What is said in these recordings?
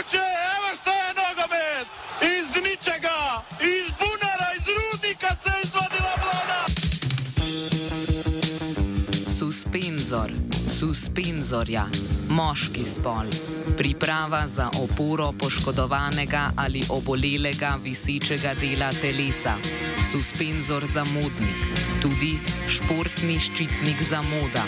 mogoče, evo što je nogomet! Iz ničega, iz bunara, iz rudnika se izvadila vlada! Suspenzor, suspenzorja, moški spol. Priprava za oporo poškodovanega ali obolelega visečega dela telesa. Suspenzor za modnik, tudi športni ščitnik za moda.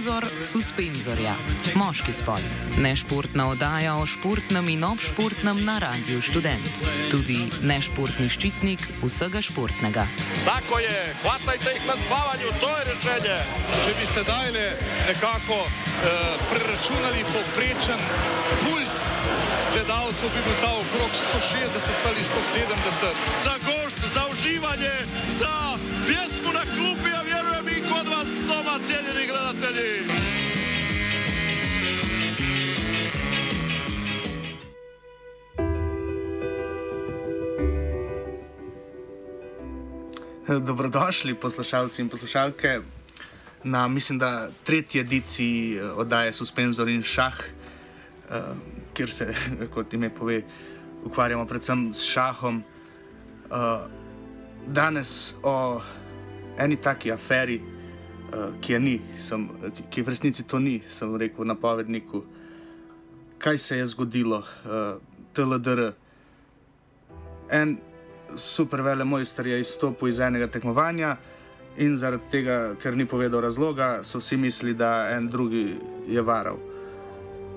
Suspenzor suspenzorja, moški spol. Nešportna oddaja o športnem in obšportnem na Radiu Student. Tudi nešportni ščitnik vsega športnega. Tako je, hvatajte jih na spavanju, to je rešenje! Če bi sedaj le nekako uh, preračunali povprečen puls gledalcev, bi bil ta okrog 160 ali 170. Za gošt, za uživanje, za pjesmu na klupi, ja vjerujem i kod vas doma, cijenjeni gledatelji! Dobrodošli, poslušalci in poslušalke, na mislim, da tretji ediciji eh, oddaje Suspenzor in Šah, eh, kjer se, kot ime pove, ukvarjamo predvsem s šahom. Eh, danes o eni taki aferi, ki je ni, sem, ki v resnici to ni, sem rekel na povedniku. Kaj se je zgodilo, TLDR? En super vele mojster je izstopil iz enega tekmovanja in zaradi tega, ker ni povedal razloga, so vsi mislili, da en drugi je varal.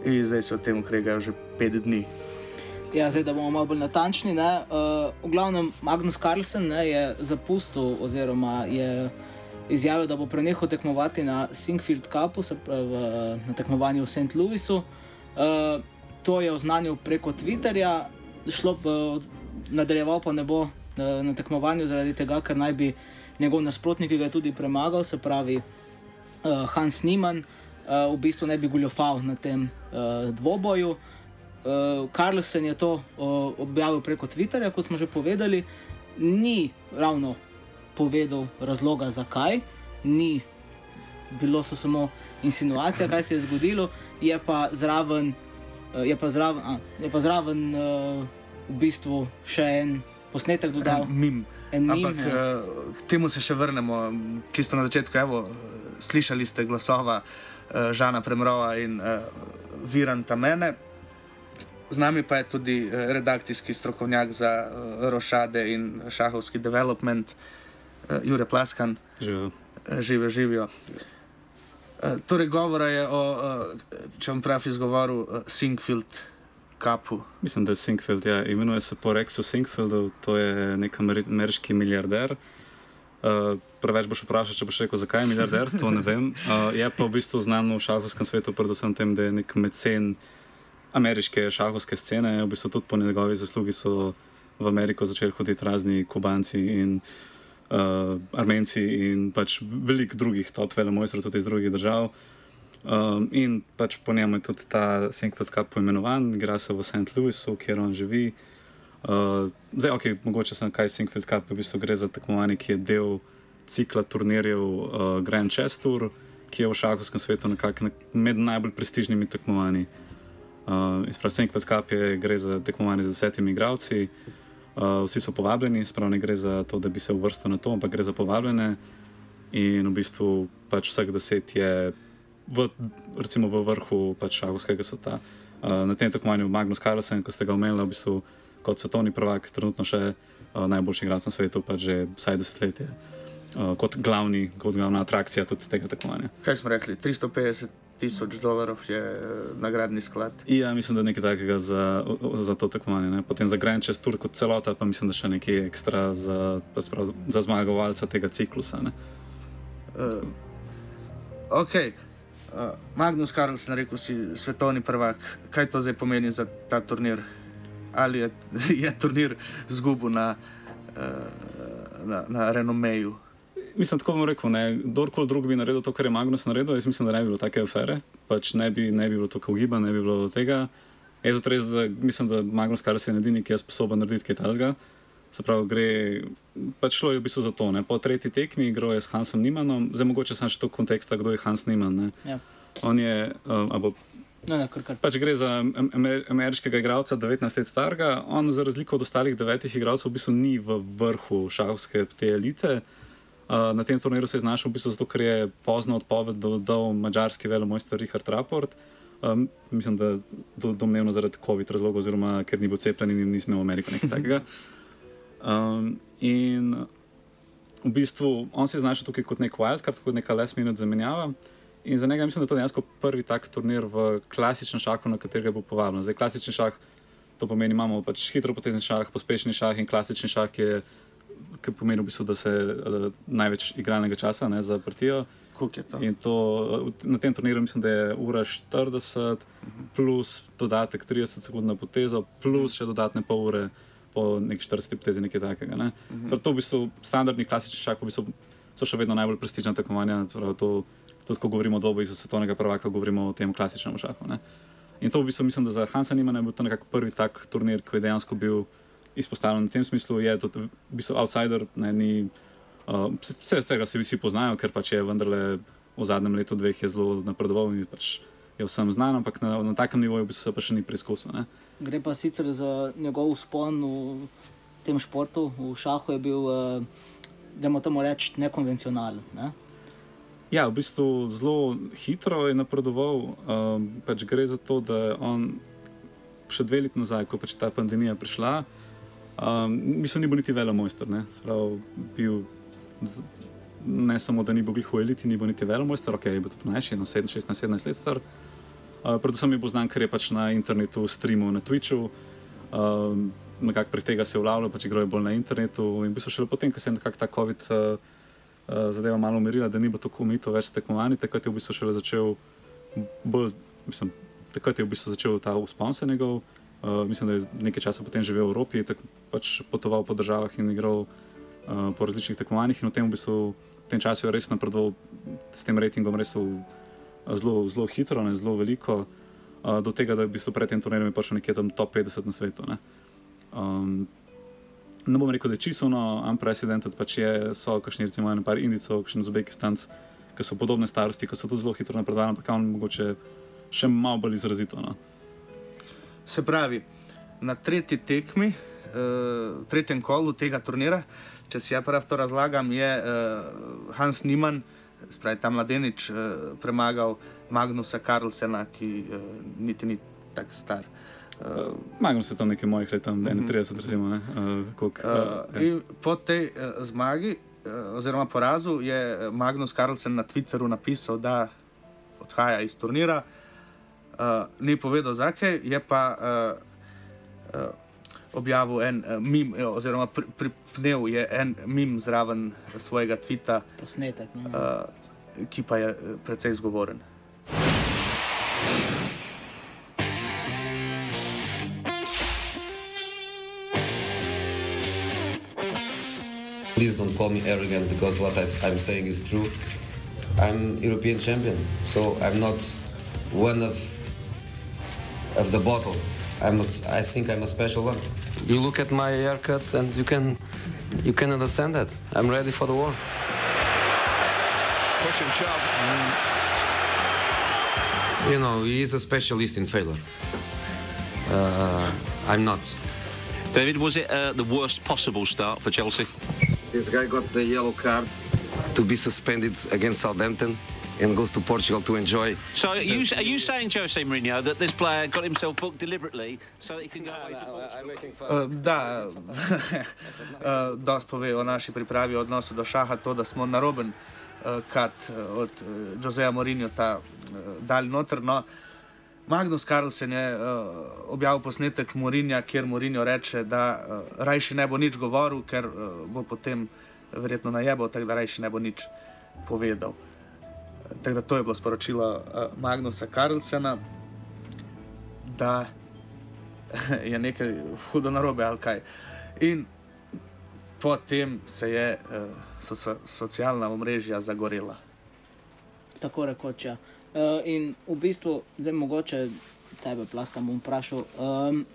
In zdaj se o tem ukregajo že pet dni. Ja, zdaj, da bomo malo bolj natančni. Ne, uh, v glavnem, Magnus Carlsen ne, je zapustil, oziroma je izjavil, da bo prenehal tekmovati na Singfield Cupu, se pravi na tekmovanju v St. Louisu. Uh, to je oznanil preko Twitterja, šlo pa nadaljeval pa ne bo na, na tekmovanju, zaradi tega, ker naj bi njegov nasprotnik ga tudi premagal, se pravi uh, Hans Niemann, uh, v bistvu ne bi goljofal na tem uh, dvoboju. Uh, Carlsen je to uh, objavil preko Twitterja, kot smo že povedali, ni ravno povedal razloga, zakaj, ni bilo so samo insinuacije, kaj se je zgodilo, je pa zraven, uh, je pa zraven, a, je pa zraven uh, v bistvu še en posnetek dodal. En mim. En mim, Ampak ja. uh, k temu se še vrnemo. Čisto na začetku, evo, slišali ste glasova uh, Žana Premrova in uh, Viranta Mene. Z nami pa je tudi uh, redakcijski strokovnjak za uh, rošade in šahovski development, uh, Jure Plaskan. Živijo. Eh, Živijo, živijo. Eh, Torej, govora je o, eh, če vam prav izgovoril, eh, Singfield Cupu. Mislim, da je Sinkfeld, ja, imenuje se po Rexu Sinkfeldu, to je nek ameri- ameriški milijarder. Uh, preveč boš vprašal, če boš rekel, zakaj je milijarder, to ne vem. Uh, je pa v bistvu znan v šahovskem svetu, predvsem tem, da je nek mecen ameriške šahovske scene. V bistvu tudi po njegovi zaslugi so v Ameriko začeli hoditi razni kubanci in uh, armenci in pač veliko drugih top velemojstrov tudi iz drugih držav. Um, in pač po njemu je tudi ta Sinkfeld Cup poimenovan, igra se v St. Louisu, kjer on živi. Uh, zdaj, ok, mogoče sem kaj Sinkfeld Cup, v bistvu gre za tekmovanje, ki je del cikla turnirjev uh, Grand Chess Tour, ki je v šahovskem svetu nekako nek- med najbolj prestižnimi tekmovanji. Uh, Sinkfeld Cup je, gre za tekmovanje z desetimi igralci, uh, vsi so povabljeni, sprav ne gre za to, da bi se uvrstil na to, ampak gre za povabljene. In v bistvu pač vseh deset je v, recimo v vrhu pač šahovskega sveta. Uh, na tem tekmovanju Magnus Carlsen, ko ste ga omenili, v bistvu kot svetovni prvak, trenutno še uh, najboljši igralec na svetu, pa že vsaj desetletje. Uh, kot, glavni, kot glavna atrakcija tudi tega tekmovanja. Kaj smo rekli? 350 tisoč dolarjev je eh, nagradni sklad. Ja, mislim, da je nekaj takega za, za to tekmovanje. Ne? Potem za Grand Chess Tour kot celota, pa mislim, da še nekaj ekstra za, sprav, za zmagovalca tega ciklusa. Ne? Uh, ok, uh, Magnus Carlsen, rekel si, svetovni prvak. Kaj to zdaj pomeni za ta turnir? Ali je, je turnir zgubil na, uh, na, na renomeju? Mislim, tako bom rekel, ne, kdorkoli drug bi naredil to, kar je Magnus naredil, jaz mislim, da ne bi bilo take afere, pač ne bi, ne bi bilo tako ugiba, ne bi bilo tega. Je tudi res, da mislim, da Magnus Carlsen je edini, ki je sposoben narediti kaj takega. Se pravi, gre, pač šlo je v bistvu za to. Ne? Po tretji tekmi igro je s Hansom Nimanom, zdaj mogoče sem še to konteksta, kdo je Hans Niman. Ja. On je, um, abo, No, ne, kar, kar. pač gre za am- amer, ameriškega igralca, 19 let starega. On, za razliko od ostalih devetih igralcev, v bistvu ni v vrhu šahovske te elite. Uh, na tem turnirju se je znašel v bistvu zato, ker je pozno odpoved do- dal mačarski velemojster Richard Rapport. Um, mislim, da do, domnevno zaradi COVID razlogov, oziroma ker ni bil cepljen in ni smel v Ameriko nekaj takega. Um, in v bistvu on se je znašel tukaj kot nek wildcard, kot neka last minute zamenjava. In za njega mislim, da je to dejansko prvi tak turnir v klasičnem šahu, na katerega bo povabljen. Zdaj, klasični šah, to pomeni, imamo pač hitro potezni šah, pospešeni šah in klasični šah, ki, je, ki pomeni v bistvu, da se uh, največ igralnega časa ne, za partijo. Kuk je to? In to eh, na tem turnirju mislim, da je ura 40, plus dodatek 30 sekund na potezo, plus še dodatne pol ure po neki 40 potezi, nekaj takega. Ne? Ker to v bistvu standardni klasični šah v bistvu so še vedno najbolj prestižna tekmovanja. To, tudi ko govorimo o dobi za svetovnega prvaka, govorimo o tem klasičnem šahu. Ne? In to v bistvu mislim, da za Hansa Nimana je bil to nekako prvi tak turnir, ki je dejansko bil izpostavljen v tem smislu, je to v bistvu outsider, ne, ni, uh, vse, vsega se vsi poznajo, ker pač je vendarle v zadnjem letu, dveh je zelo napredoval in pač je vsem znan, ampak na, na takem nivoju bistvu se pa še ni preizkusil. Ne. Gre pa sicer za njegov uspon v tem športu, v šahu je bil, uh, da moramo temu reči, nekonvencionalen. Ne? Ja, v bistvu zelo hitro je napredoval. Um, pač gre za to, da je on še dve leti nazaj, ko pač ta pandemija prišla, um, mislim, ni bil niti velemojster. ne. Se pravi, bil Ne samo, da ni bil glih v eliti, ni bil niti velemojster, ok, je bil tudi mlajši, no 16-17 let star. Uh, predvsem je bil znan, ker je pač na internetu streamal na Twitchu. Um, nekako prek tega se je vlavljal, pač igral je bolj na internetu. In v bistvu šele potem, ko se je nekako ta COVID uh, uh, zadeva malo umirila, da ni bilo tako umito več tekmovanja, takrat je v bistvu šele začel bolj, mislim, takrat je v bistvu začel ta uspon se njegov. Uh, mislim, da je nekaj časa potem živel v Evropi, tako pač potoval po državah in igral uh, po različnih tekmovanjih. In v tem, v bistvu, tem času je res napredoval s tem rejtingom, res v, zelo, zelo hitro, ne, zelo veliko. Uh, do tega, da v bistvu pred tem turnirjem je prišel nekje tam top 50 na svetu. Ne. Um, ne bom rekel, da je čisto unprecedented, pač je, so kakšni recimo ene par Indicov, kakšni Uzbekistanci, ki so podobne starosti, ki so tudi zelo hitro napredovali, ampak on mogoče še malo bolj izrazito. No. Se pravi, na tretji tekmi, uh, tretjem kolu tega turnira, če si ja prav to razlagam, je uh, Hans Niemann, spravi ta mladenič, uh, premagal Magnusa Carlsena, ki uh, niti ni tako star. Uh, Magam se tam nekaj mojih let, tam 31, recimo. Ne, uh, kolik, Uh, uh, ja. in po tej uh, zmagi, uh, oziroma porazu, je Magnus Carlsen na Twitteru napisal, da odhaja iz turnira. Uh, ni povedal, zakaj, je pa uh, uh, objavil en uh, mim, eh, oziroma pri- pripnel je en mim zraven svojega tvita, Posnetek. Ne? uh, ki pa je precej zgovoren. Please don't call me arrogant because what I, am saying is true. I'm European champion, so I'm not one of of the bottle. I'm a, I think I'm a special one. You look at my haircut and you can you can understand that. I'm ready for the war. Push and shove. You know, he is a specialist in failure. Uh, I'm not. David, was it uh, the worst possible start for Chelsea? This guy got the yellow card to be suspended against Southampton and goes to Portugal to enjoy. So are you, are you saying, Jose Mourinho, that this player got himself booked deliberately so that he can go away to Portugal? Uh, da, uh, dosti pove o naši pripravi, odnosu do šaha, to, da smo naroben uh, kat uh, od uh, Joseja Mourinho ta uh, dal noter. No. Magnus Carlsen je uh, objavil posnetek Mourinha, kjer Mourinho reče, da uh, rajši ne bo nič govoril, ker uh, bo potem verjetno najebal, tako da rajši ne bo nič povedal. Uh, Tako da to je bilo sporočilo uh, Magnusa Carlsena, da je nekaj hudo narobe ali kaj. In potem se je uh, so, so, socialna omrežja zagorela. Tako rekoč. Ja. Uh, in v bistvu, zdaj mogoče tebe, plaskam, bom vprašal, um,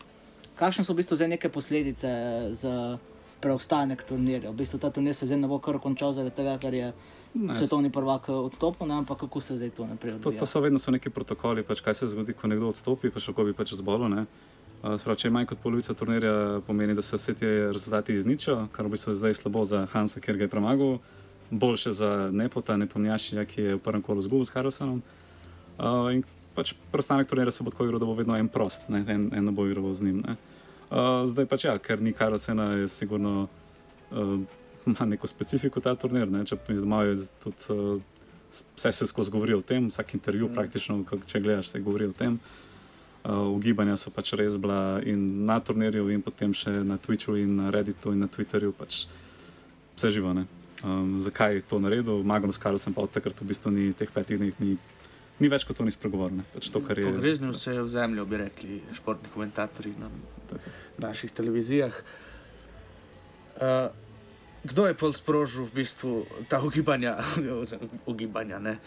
kakšne so v bistvu zdaj neke posledice za preostanek turnirja. V bistvu ta turnir se zdaj ne bo kar končal zaradi tega, ker je Ne, svetovni prvak eh, odstopil, ne, ampak kako se zdaj to naprej To, odvija. to so vedno so neki protokoli, pač, kaj se zgodi, ko nekdo odstopi, pa še kako bi pač zbolel. ne. Uh, sprav, če je manj kot polovica turnirja, pomeni, da se vse ti rezultati izničijo, kar v bistvu zdaj slabo za Hansa, ker ga je premagal, boljše za Nepota, Nepomnjašija, ki je v prvem kolu zgubil s Karlsonom. Uh, in pač preostanek turnirja se bo tako igral, da bo vedno en prost, ne, en, en bo igral z njim. Ne. Uh, zdaj pač ja, ker ni Karlsena, je sigurno uh, ima neko specifiko ta turnir. Ne, če imajo tudi. Uh, Vse se skozi govori o tem, vsak intervju, mm. praktično, kak- če gledaš, se govori o tem. Uh, ugibanja so pač res bila in na turnirju, in potem še na Twitchu, in na Redditu, in na Twitterju, pač vse živo. ne. Um, zakaj je to naredil? Magnus Carlsen pa od takrat v bistvu ni teh petih dni, ni, ni več kot to ni spregovoril. ne. Pač to, kar je. Pogreznil se je v zemljo, bi rekli športni komentatorji na naših televizijah. Uh, kdo je pol sprožil v bistvu ta ugibanja, ugibanja ne?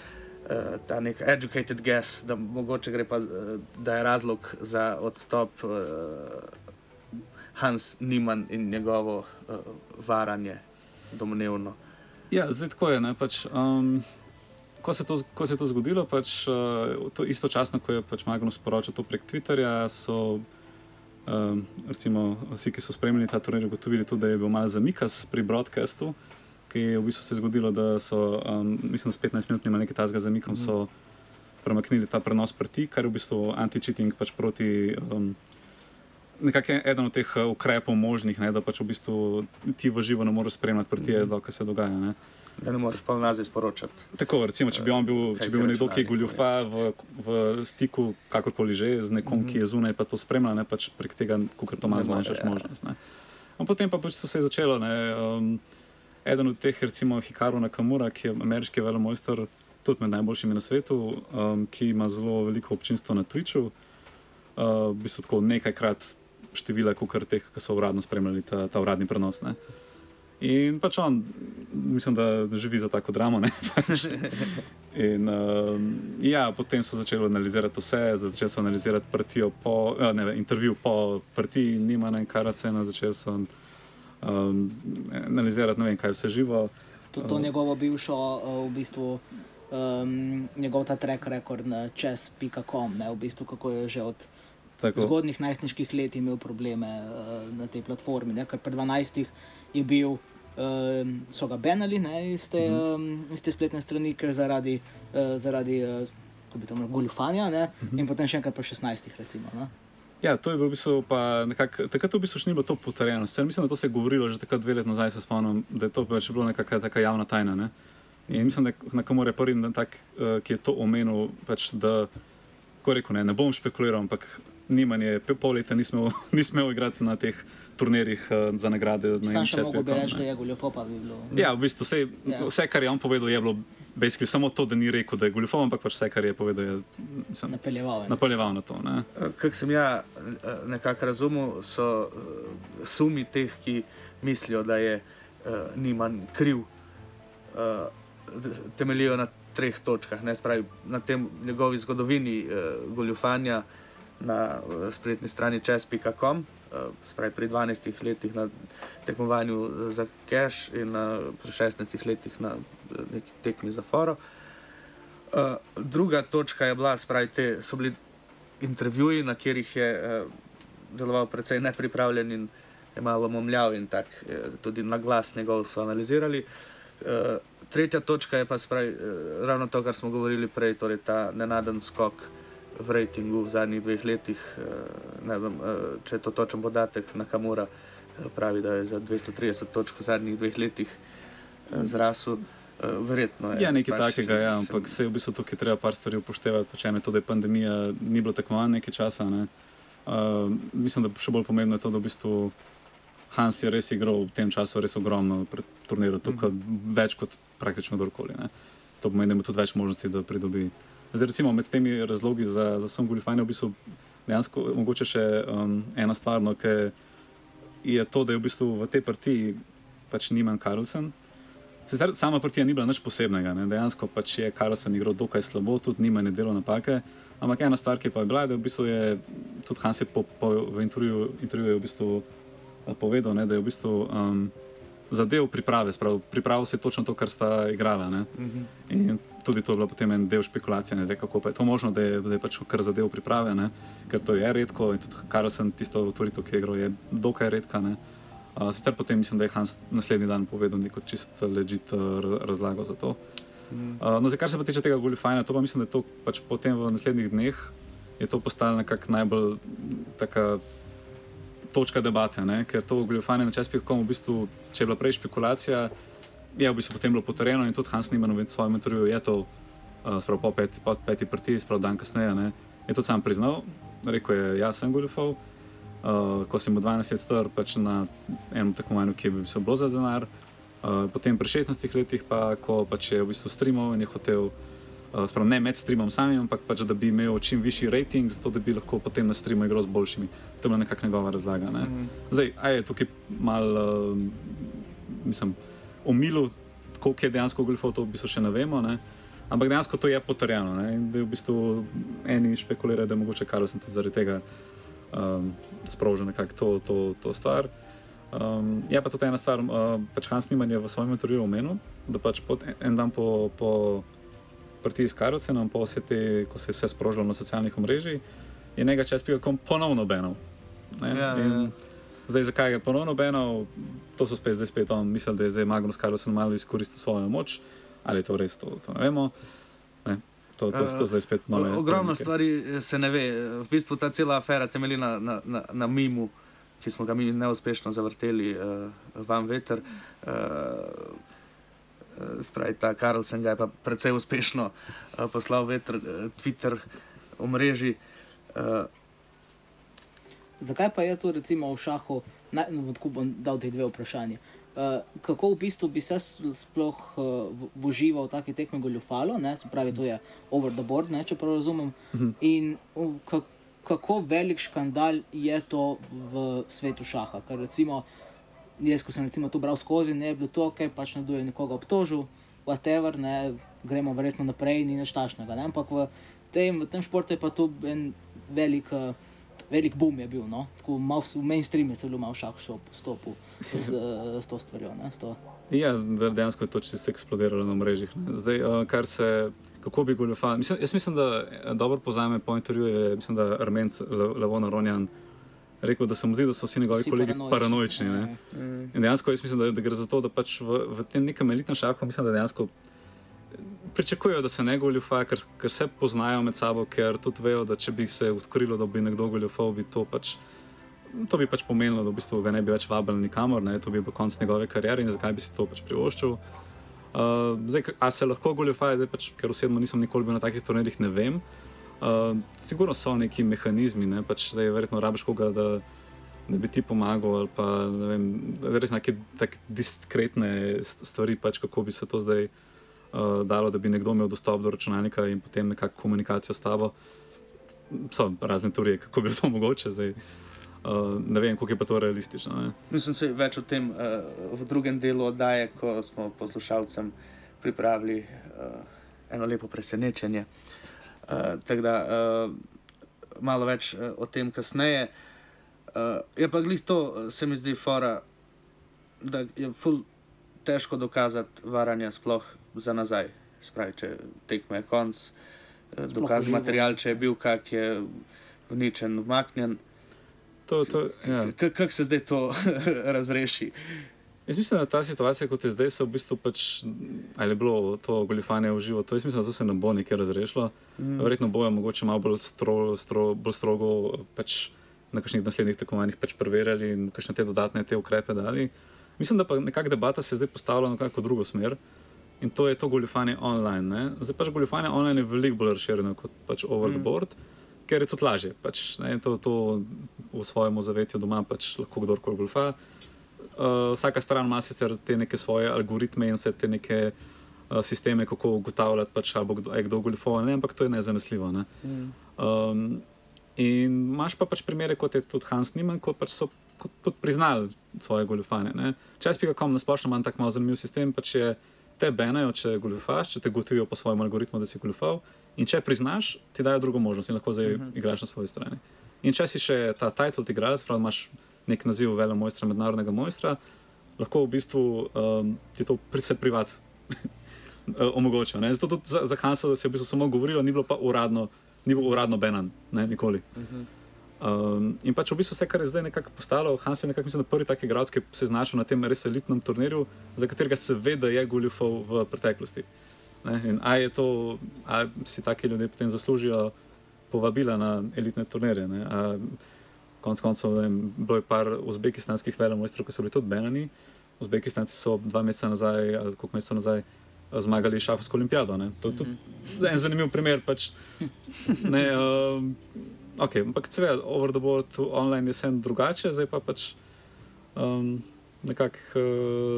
Uh, ta nek educated guess, da mogoče gre pa, eh, da je razlog za odstop uh, Hans Niman in njegovo uh, varanje domnevno. Ja, zdaj tako je. Ne, pač, um, ko, se to, ko se je to zgodilo, pač, uh, to istočasno, ko je pač Magnus sporočil to prek Twitterja, so um, recimo, vsi, ki so spremljali ta turnir, ugotovili tudi, da je bil malo zamikas pri broadcastu, ki je v bistvu se zgodilo, da so, um, mislim, s 15 minut ima nekaj tazga zamikom, so premaknili ta prenos prti, kar je v bistvu anti-cheating pač proti. Um, Nekako eden od teh eh, ukrepov možnih, ne, da pač v bistvu ti v živo ne moreš spremljati proti, mm -hmm. kaj se dogaja. Ne. Da ne moreš pa nazaj sporočati. Tako, recimo, če bi on bil, če bi bil nekdo, ki je goljufa v, v stiku, kakorkoli že, z nekom, mm -hmm. ki je zunaj, pa to spremlja, ne pač prek tega, kako to malo zmanjšaš ja. možnost. Ne. No, potem pa pač so se začelo. Ne, um, eden od teh, recimo Hikaru Nakamura, ki je ameriški velemojster, tudi med najboljšimi na svetu, um, ki ima zelo veliko občinstva na Twitchu, uh, v bistvu tako nekajkrat števila, kot teh, ki so uradno spremljali ta, ta uradni prenos. Ne. In pač on, mislim, da živi za tako dramo. ne, Pač. In, um, ja, potem so začeli analizirati vse, začeli so analizirati partijo po, ne, intervju po partiji Nimana in Karacena, začeli so um, analizirati ne vem, kaj vse živo. Tudi to njegovo bivšo, uh, v bistvu, um, njegov ta track record na ne, v bistvu, kako je že od Tako. zgodnih najstniških let imel probleme uh, na tej platformi. Ne, ker pri 12 je bil, um, so ga benali ne, iz, te, um, iz te spletne strani, ker zaradi, uh, zaradi uh, kako bi tam rekel, goljufanja, ne, in potem še enkrat pri 16, recimo. Ne. Ja, to je bilo v bistvu pa nekako, takrat v bistvu še ni bilo to potrjeno. Sem, mislim, da to se je govorilo že takrat dve leti nazaj, se spomnim, da je to pač bilo nekakšna taka javna tajna. Ne? In mislim, da na komu je prvi, tak, ki je to omenil, pač, da rekel, ne, ne bom špekuliral, ampak Nimanje, pol leta nismo, nismo igrati na teh turnirjih uh, za nagrade. ne Sam še mogo bi reči, ne. da je goljufo, pa bi bilo. Ja, v bistvu vse, Ja. vse, kar je on povedal, je bilo basically samo to, da ni rekel, da je goljufal, ampak pač vse, kar je povedal, je mislim, Napeljeval je. napeljeval na to. Ne? Kako sem ja eh, nekako razumel, so sumi teh, ki mislijo, da je uh, Niman kriv, uh, temeljijo na treh točkah. Ne, spravi, na tem njegovi zgodovini uh, goljufanja na uh, spletni strani čes.com. Uh, spravi, pri 12 letih na tekmovanju eh, za cash in uh, pri 16 letih na neki tekmi za foro. Druga točka je bila, spravi, te so bili intervjuji, na katerih je deloval precej nepripravljen in je malo momljal in tako, tudi na glas njegov so analizirali. Tretja točka je pa spravi, ravno to, kar smo govorili prej, torej ta nenaden skok v rejtingu v zadnjih dveh letih. Uh, ne znam, uh, če je to točen podatek, Nakamura uh, pravi, da je za 230 točk v zadnjih dveh letih uh, zrasel. Uh, verjetno je. Ja, nekaj pač, takega, ja, ampak se v bistvu tukaj treba par stvari upoštevati. Pač eno je to, da je pandemija, ni bilo tekmovanja nekaj časa. Ne. Uh, mislim, da še bolj pomembno je to, da v bistvu Hans je res igral v tem času res ogromno pred turnirom, tukaj mm -hmm. več kot praktično kdorkoli. To pomeni, da ima tudi več možnosti, da pridobi. Zdaj, recimo, med temi razlogi za, za sam Gulifajn je v bistvu dejansko mogoče še um, ena stvar, no, ki je to, da je v bistvu v tej partiji pač Niman Karlsen. Sicer sama partija ni bila nič posebnega, ne? dejansko pač je Karlsen igral dokaj slabo, tudi nima ne delo napake. Ampak ena stvar, ki pa je bila, da v bistvu je tudi Hans je po, po, v intervjuju, v bistvu uh, povedal, ne, da je v bistvu um, zadev priprave, sprav, pripravil se točno to, kar sta igrala. Uh -huh. In tudi to je bilo potem en del špekulacije, ne, zdaj, kako pa je to možno, da je, da je pač kar zadev priprave, ne, ker to je redko in tudi Karlsen, tisto otvoritev, ki je igral, je dokaj redka. Ne. Uh, sicer potem mislim, da je Hans naslednji dan povedal neko čisto ležit uh, razlago za to. Uh, no, zdaj, kar se pa tiče tega Gulifajna, to pa mislim, da je to pač potem v naslednjih dneh je to postalo nekako najbolj taka točka debate, ne? ker to Gulifajne na čas.com v bistvu, če je bila prej špekulacija, je v bistvu potem bilo potrjeno in tudi Hans Niman v svojem intervjuju je to, uh, sprav po, pet, po peti prti, sprav dan kasneje, ne? je to sam priznal, rekel je, ja sem Gulifov, uh, ko sem mu 12 let star, pač na enem tekmovanju, ki bi se bilo za denar. Uh, potem pri 16 letih, pa, ko pač je v bistvu streamal in je hotel, uh, sprav, ne med streamom samim, ampak pač, da bi imel čim višji rating, zato da bi lahko potem na streamu igral z boljšimi. To je bila nekakšna njegova razlaga. Ne? Mm. Zdaj, a je tukaj mal, uh, mislim, omilo, koliko je dejansko golfov, to v bistvu še ne vemo. Ne? Ampak dejansko to je potrjeno. Ne? In da je v bistvu eni špekulirajo, da je mogoče Karlsen tudi zaradi tega um, sprožil nekako to, to, to stvar. Um, je pa tudi ena stvar, uh, pač Hans Niman je v svojem intervjuju omenil, da pač pod, en dan po, po prti s Karlsenom, po vse te, ko se je vse sprožilo na socialnih omrežjih, je nekaj čas pijakom ponovno benal. Ja, ja, ja. Zdaj, zakaj je ponovno benal, to so spet zdaj spet on, misli, da je zdaj Magnus Carlsen malo izkoristil svojo moč, ali je to res, to, to ne vemo. Ne. To, to, to zdaj spet nove. Ogromno stvari se ne ve. V bistvu ta cela afera temelji na, na, na, na mimu, ki smo ga mi neuspešno zavrteli uh, van veter. Uh, Spravi ta Karlsen ga je pa precej uspešno uh, poslal veter, uh, Twitter, omrežji. Zakaj pa je to recimo v šahu, naj no, bom dal te dve vprašanje. Uh, kako v bistvu bi se sploh uh, užival v taki tekmi goljufalo, ne? se pravi, to je over the board, ne? če prav razumem. Uh -huh. In uh, kako velik škandal je to v svetu šaha. Ker recimo, jaz, ko sem recimo to bral skozi, ne je bilo to, kaj pač nekdo je nekoga obtožil, whatever, ne? gremo verjetno naprej, ni nič tašnega. Ampak v tem, v tem športu je pa to en velik. Uh, velik boom je bil, no? tako malo v mainstreamu, celo malo šah stopil s, s to stvarjo. Ja, dejansko je to čisto eksplodiralo na mrežah. Zdaj, uh, kar se, kako bi goljufali. Mislim, jaz mislim, da eh, dobro pozame po intervjuju, mislim, da Armenc Levona Ronjan rekel, da se mu zdi, da so vsi njegovi vsi kolegi paranoični. paranoični mm. In dejansko jaz mislim, da, da gre za to, da pač v, v tem nekem elitnem šahu, mislim, da dejansko pričakujejo, da se ne goljufajo, ker, ker se poznajo med sabo, ker tudi vejo, da če bi se odkrilo, da bi nekdo goljufal, bi to pač. To bi pač pomenilo, da v bistvu ga ne bi več vabili nikamor, ne? to bi bil konc njegove kariere in zakaj bi si to pač privoščil. Uh, zdaj, a se lahko goljufajo, pač, ker osebno nisem nikoli bil na takih turnirjih, ne vem. Uh, sigurno so neki mehanizmi, ne? pač zdaj verjetno rabiš koga, da, da bi ti pomagal, ali pa ne vem, res neke diskretne stvari, pač kako bi se to zdaj uh, dalo, da bi nekdo imel dostop do računalnika in potem nekako komunikacijo s tabo. So razne teorije, kako bi to mogoče zdaj. Uh, ne vem, koliko je pa to realistično. Ne? Mislim, da je več o tem uh, v drugem delu oddaje, ko smo poslušalcem pripravili uh, eno lepo presenečenje. Uh, tako da uh, malo več uh, o tem kasneje. Uh, je pa glih to, se mi zdi, fora, da je ful težko dokazati varanje sploh za nazaj. Spravi, če tekme je konc, eh, dokaz material, če je bil kak je vničen, vmaknjen. Ja. Kako se zdaj to razreši? Jaz mislim, da ta situacija, kot je zdaj, se v bistvu pač, ali je bilo to goljufanje v živo, to jaz mislim, da to se ne bo nekaj razrešilo. Mm. Verjetno bojo mogoče malo bolj, stro, stro, bolj strogo pač na kakšnih naslednjih tekmovanjih pač preverjali in kakšne te dodatne te ukrepe dali. Mislim, da pa nekakšna debata se zdaj postavlja na neko drugo smer. In to je to goljufanje online. Ne? Zdaj pač goljufanje online je veliko bolj razširjeno kot pač over mm. the board, ker je tudi lažje. Pač, to, to v svojem zavetju doma pač lahko kdorkoli goljufa. Uh, vsaka stran ima sicer te neke svoje algoritme in vse te neke uh, sisteme, kako ugotavljati, pač, ali kdo, je kdo goljufal, ampak to je nezanesljivo. Ne? Mm. Um, in imaš pa pač primere, kot je tudi Hans Niemann, ko pač so tudi priznali svoje goljufanje. Čas pa, kako na splošno imam tako malo zanimiv sistem, pač je te benajo, če goljufaš, če te gotovijo po svojem algoritmu, da si goljufal. In če priznaš, ti dajo drugo možnost in lahko zdaj uh mhm. -huh. igraš na svoji strani. In če si še ta title igralec, pravi, imaš nek naziv vele mojstra, mednarodnega mojstra, lahko v bistvu um, ti to pri se privat omogoča. Ne? Zato tudi za, za Hansa se je v bistvu samo govorilo, ni bilo pa uradno, ni bilo uradno Benan, ne nikoli. Uh -huh. Um, in pač v bistvu vse, kar je zdaj nekako postalo, Hans je nekako mislim, prvi tak igralec, ki se je znašel na tem res elitnem turnirju, za katerega se ve, da je goljufal v preteklosti. Ne? In a je to, a si taki ljudje potem zaslužijo povabila na elitne turnirje. Konec koncev, bilo je par uzbekistanskih velemojstrov, ki so bili tudi Benani. Uzbekistanci so dva meseca nazaj, ali koliko mesecev nazaj, zmagali šafovsko olimpijado. Ne? To je tudi en zanimiv primer. Pač, ne, um, okay, ampak, seveda, over the board, online je vse drugače, zdaj pa pač. Um, nekako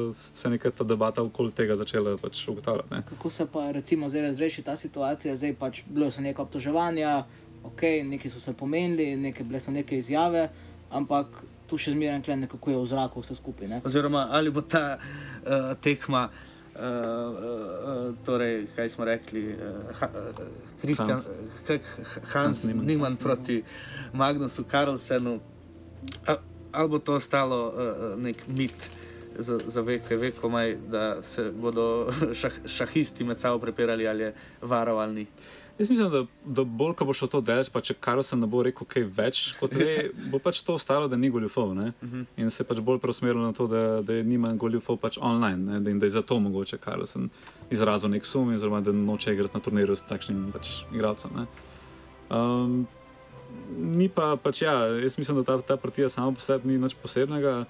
uh, se je ta debata okoli tega začela pač ugotavljati. Ne. Kako se pa recimo zdaj razreši ta situacija? Zdaj pač bilo so neka obtoževanja, ok, neki so se pomenili, neke bile so neke izjave, ampak tu še zmeraj nekako je v zraku vse skupaj. Ne. Oziroma, ali bo ta uh, tekma. Uh, uh, torej, kaj smo rekli, Kristjan, uh, Hans, Hans Niman proti Magnusu Karlsenu. Uh, ali bo to ostalo uh, nek mit za, za veke, veko maj, da se bodo šah, šahisti med sabo prepirali ali je varovalni. Jaz mislim, da, da bolj, ko bo šlo to delati, pa če Karlsen ne bo rekel kaj več, kot ve, bo pač to ostalo, da ni goljufov. Uh mhm. -huh. In se pač bolj preusmeril na to, da, da je nima goljufov pač online ne? in da je zato mogoče Karlsen izrazil nek sum, oziroma da noče igrati na turnirju s takšnim pač igralcem ni pa, pač ja, jaz mislim, da ta, ta partija samo po sebi ni nič posebnega.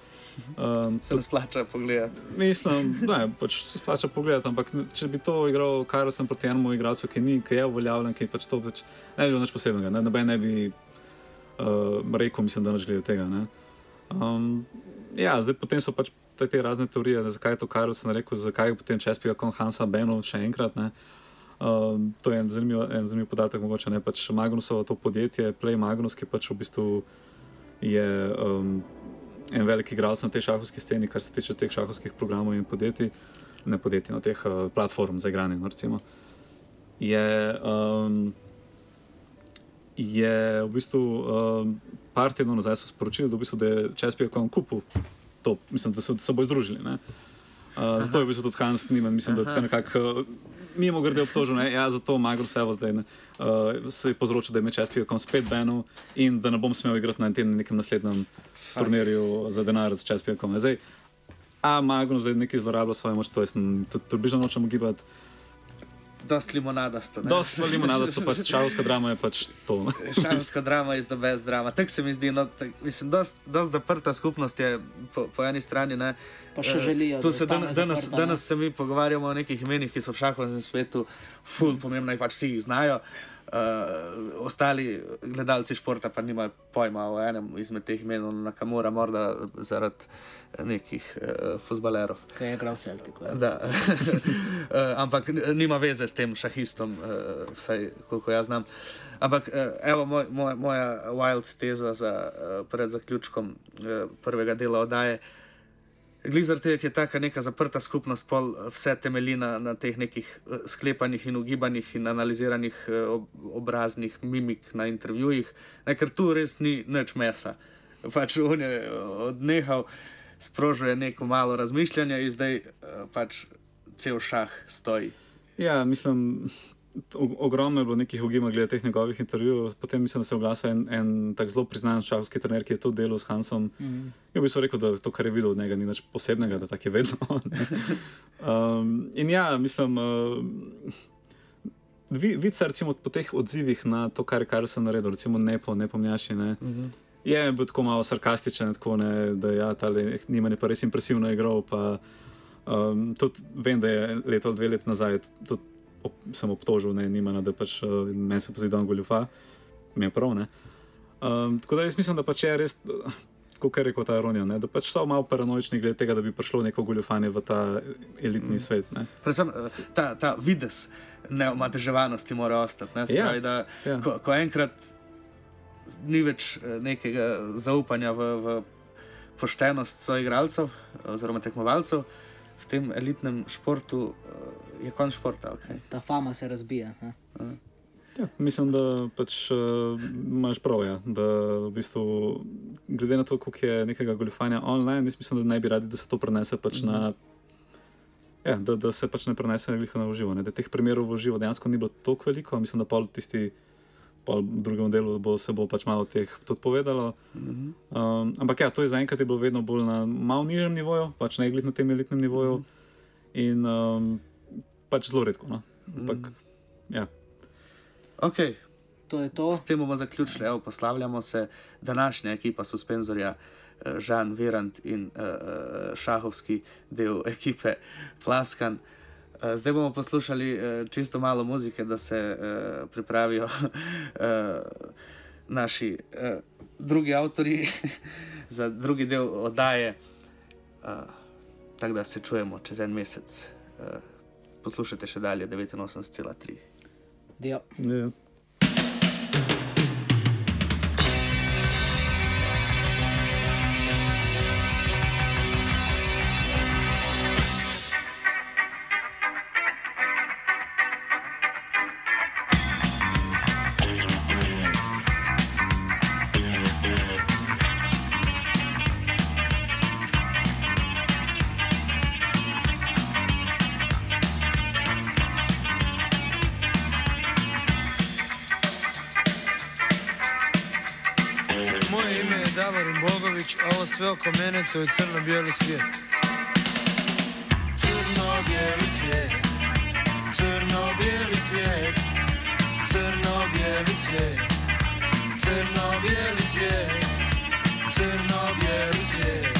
Um, se ne splača pogledati. Mislim, da pač se splača pogledati, ampak če bi to igral, kar sem proti enemu igralcu, ki, ni, ki je uveljavljen, ki pač to pač, ne bi bilo nič posebnega. Ne, ne bi uh, rekel, mislim, da neč glede tega. Um, ja, zdaj potem so pač te razne teorije, zakaj je to, kar sem rekel, zakaj je potem čespijo kot Hansa Beno še enkrat. Ne. Um, to je en zanimiv, en zanimiv podatek, mogoče ne pač Magnusovo to podjetje, Play Magnus, ki pač v bistvu je um, en velik igralec na tej šahovski sceni, kar se tiče teh šahovskih programov in podjetij, ne podjetij, na no, teh uh, platform za igranje. No, recimo, je, um, je v bistvu um, par tednov nazaj sporočili, da, v bistvu, da je Čespijo kupil to, mislim, da so se bo združili. Uh, zato je v bistvu tudi Hans Niman, mislim, Aha. da je nekako mimo grede obtožil, da ja, je zato Magro Sevo zdaj ne, uh, se je povzročil, da je meč SPO kom spet benil in da ne bom smel igrati na tem nekem naslednjem turnirju za denar z SPO kom. Zdaj, a Magro zdaj nekaj zlorablja svoje moč, to je približno nočemo gibati. Dost limonadasto. Dost limonadasto, pač šalska drama je pač to. šalska drama je the best drama. Tako se mi zdi, no, tak, mislim, dost, dost zaprta skupnost je po, po eni strani. Ne. Pa še eh, želijo. Uh, se danes, danes, danes se mi pogovarjamo o nekih imenih, ki so v šahovskem svetu ful pomembna in pač vsi jih znajo. Uh, ostali gledalci športa pa nimajo pojma o enem izmed teh imen, na kamora, morda zaradi nekih uh, futbalerov. Kaj je igral Celtic? uh, ampak nima veze s tem šahistom, uh, vsaj koliko jaz znam. Ampak uh, evo moj, moj, moja wild teza za, uh, pred zaključkom uh, prvega dela oddaje. Glizar ki je taka neka zaprta skupnost, pol vse temelji na, na teh nekih sklepanjih in ugibanjih in analiziranih ob, obraznih mimik na intervjujih, ne, ker tu res ni nič mesa. Pač on je odnehal. Uh, sprožuje neko malo razmišljanja in zdaj pač cel šah stoji. Ja, mislim, ogromno je bilo nekih ugimov glede teh njegovih intervjujev. Potem mislim, da se je oglasil en, en tak zelo priznan šahovski trener, ki je to delal s Hansom. Mm -hmm. Ja, bi se rekel, da to, kar je videl od njega, ni nič posebnega, da tako je vedno. um, in ja, mislim. Uh, Vidi se, recimo, po teh odzivih na to, kar je Karlsen naredil, recimo, ne po nepomnjaši. Ne. Mm -hmm. Je bil tako malo sarkastičen, tako ne, da ja, je njima ne pa res impresivno igral. Pa, um, tudi vem, da je leto ali dve leti nazaj tudi op, sem obtožil, ne, nima, da pač uh, meni se pozdi, da on goljufa, mi je prav. Um, tako da jaz mislim, da pač je res. Kot je rekel ta Ronja, da pač so malo paranoični glede tega, da bi prišlo neko goljufanje v ta elitni mm. svet. Predvsem eh, ta, ta vides neomadeževanosti mora ostati. Ne? Spravi, ja, da, ja. ko, ko enkrat ni več eh, nekega zaupanja v, v poštenost svojih igralcev oziroma tekmovalcev v tem elitnem športu, eh, je konc športa. Okay. Ta fama se razbija. Ja, mislim, da pač uh, imaš prav, ja, da v bistvu glede na to, koliko je nekega goljufanja online, jaz mislim, da ne bi radi, da se to prenese pač mm -hmm. na. Ja, da, da se pač ne prenese na uživo. Da teh primerov v uživo dejansko ni bilo tako veliko, mislim, da pa v tisti drugem delu bo se bo pač malo teh tudi povedalo. Mm -hmm. um, ampak ja, to je zaenkrat bilo vedno bolj na malo nižjem nivoju, pač ne glede na tem elitnem nivoju. Mm -hmm. In um, pač zelo redko. No? Ampak, mm ja. okay. To je to. S tem bomo zaključili. Evo, poslavljamo se današnja ekipa suspenzorja. Eh, Žan Virant in uh, šahovski del ekipe Plaskan. Zdaj bomo poslušali čisto malo muzike, da se uh, pripravijo uh, naši uh, drugi avtori za drugi del oddaje. Uh, tako da se čujemo čez en mesec. Uh, poslušajte še dalje 89,3. Ja. Yeah. sve oko mene to je crno-bijeli svijet. Crno-bijeli svijet. Crno-bijeli svijet. Crno-bijeli svijet. Crno-bijeli svijet. Crno-bijeli svijet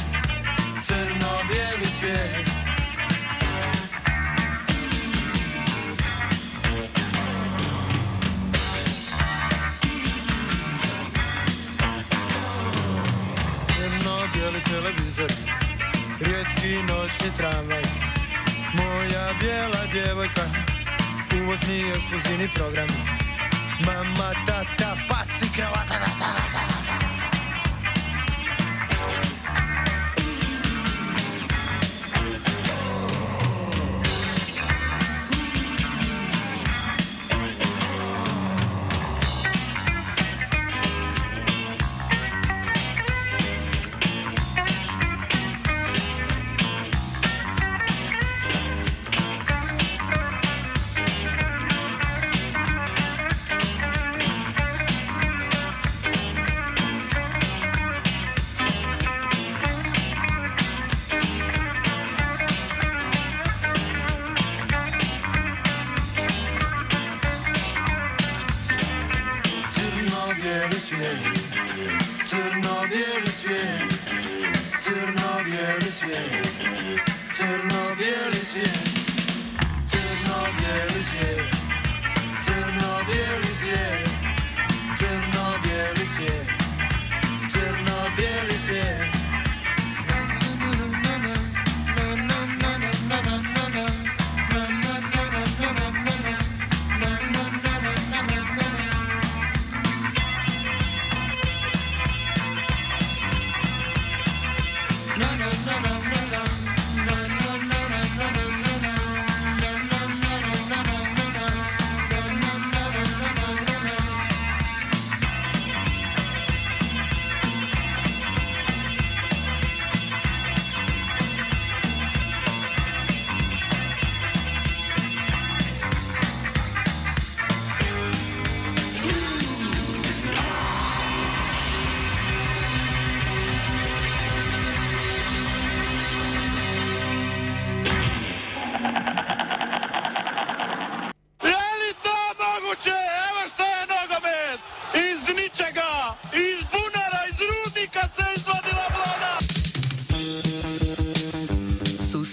televizor. Rijetki noćni tramvaj. Moja bijela djevojka. Uvozni ekskluzivni program. Mama, tata, pasi, kravata,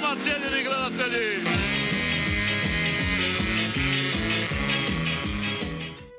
Domacelli reglalateli.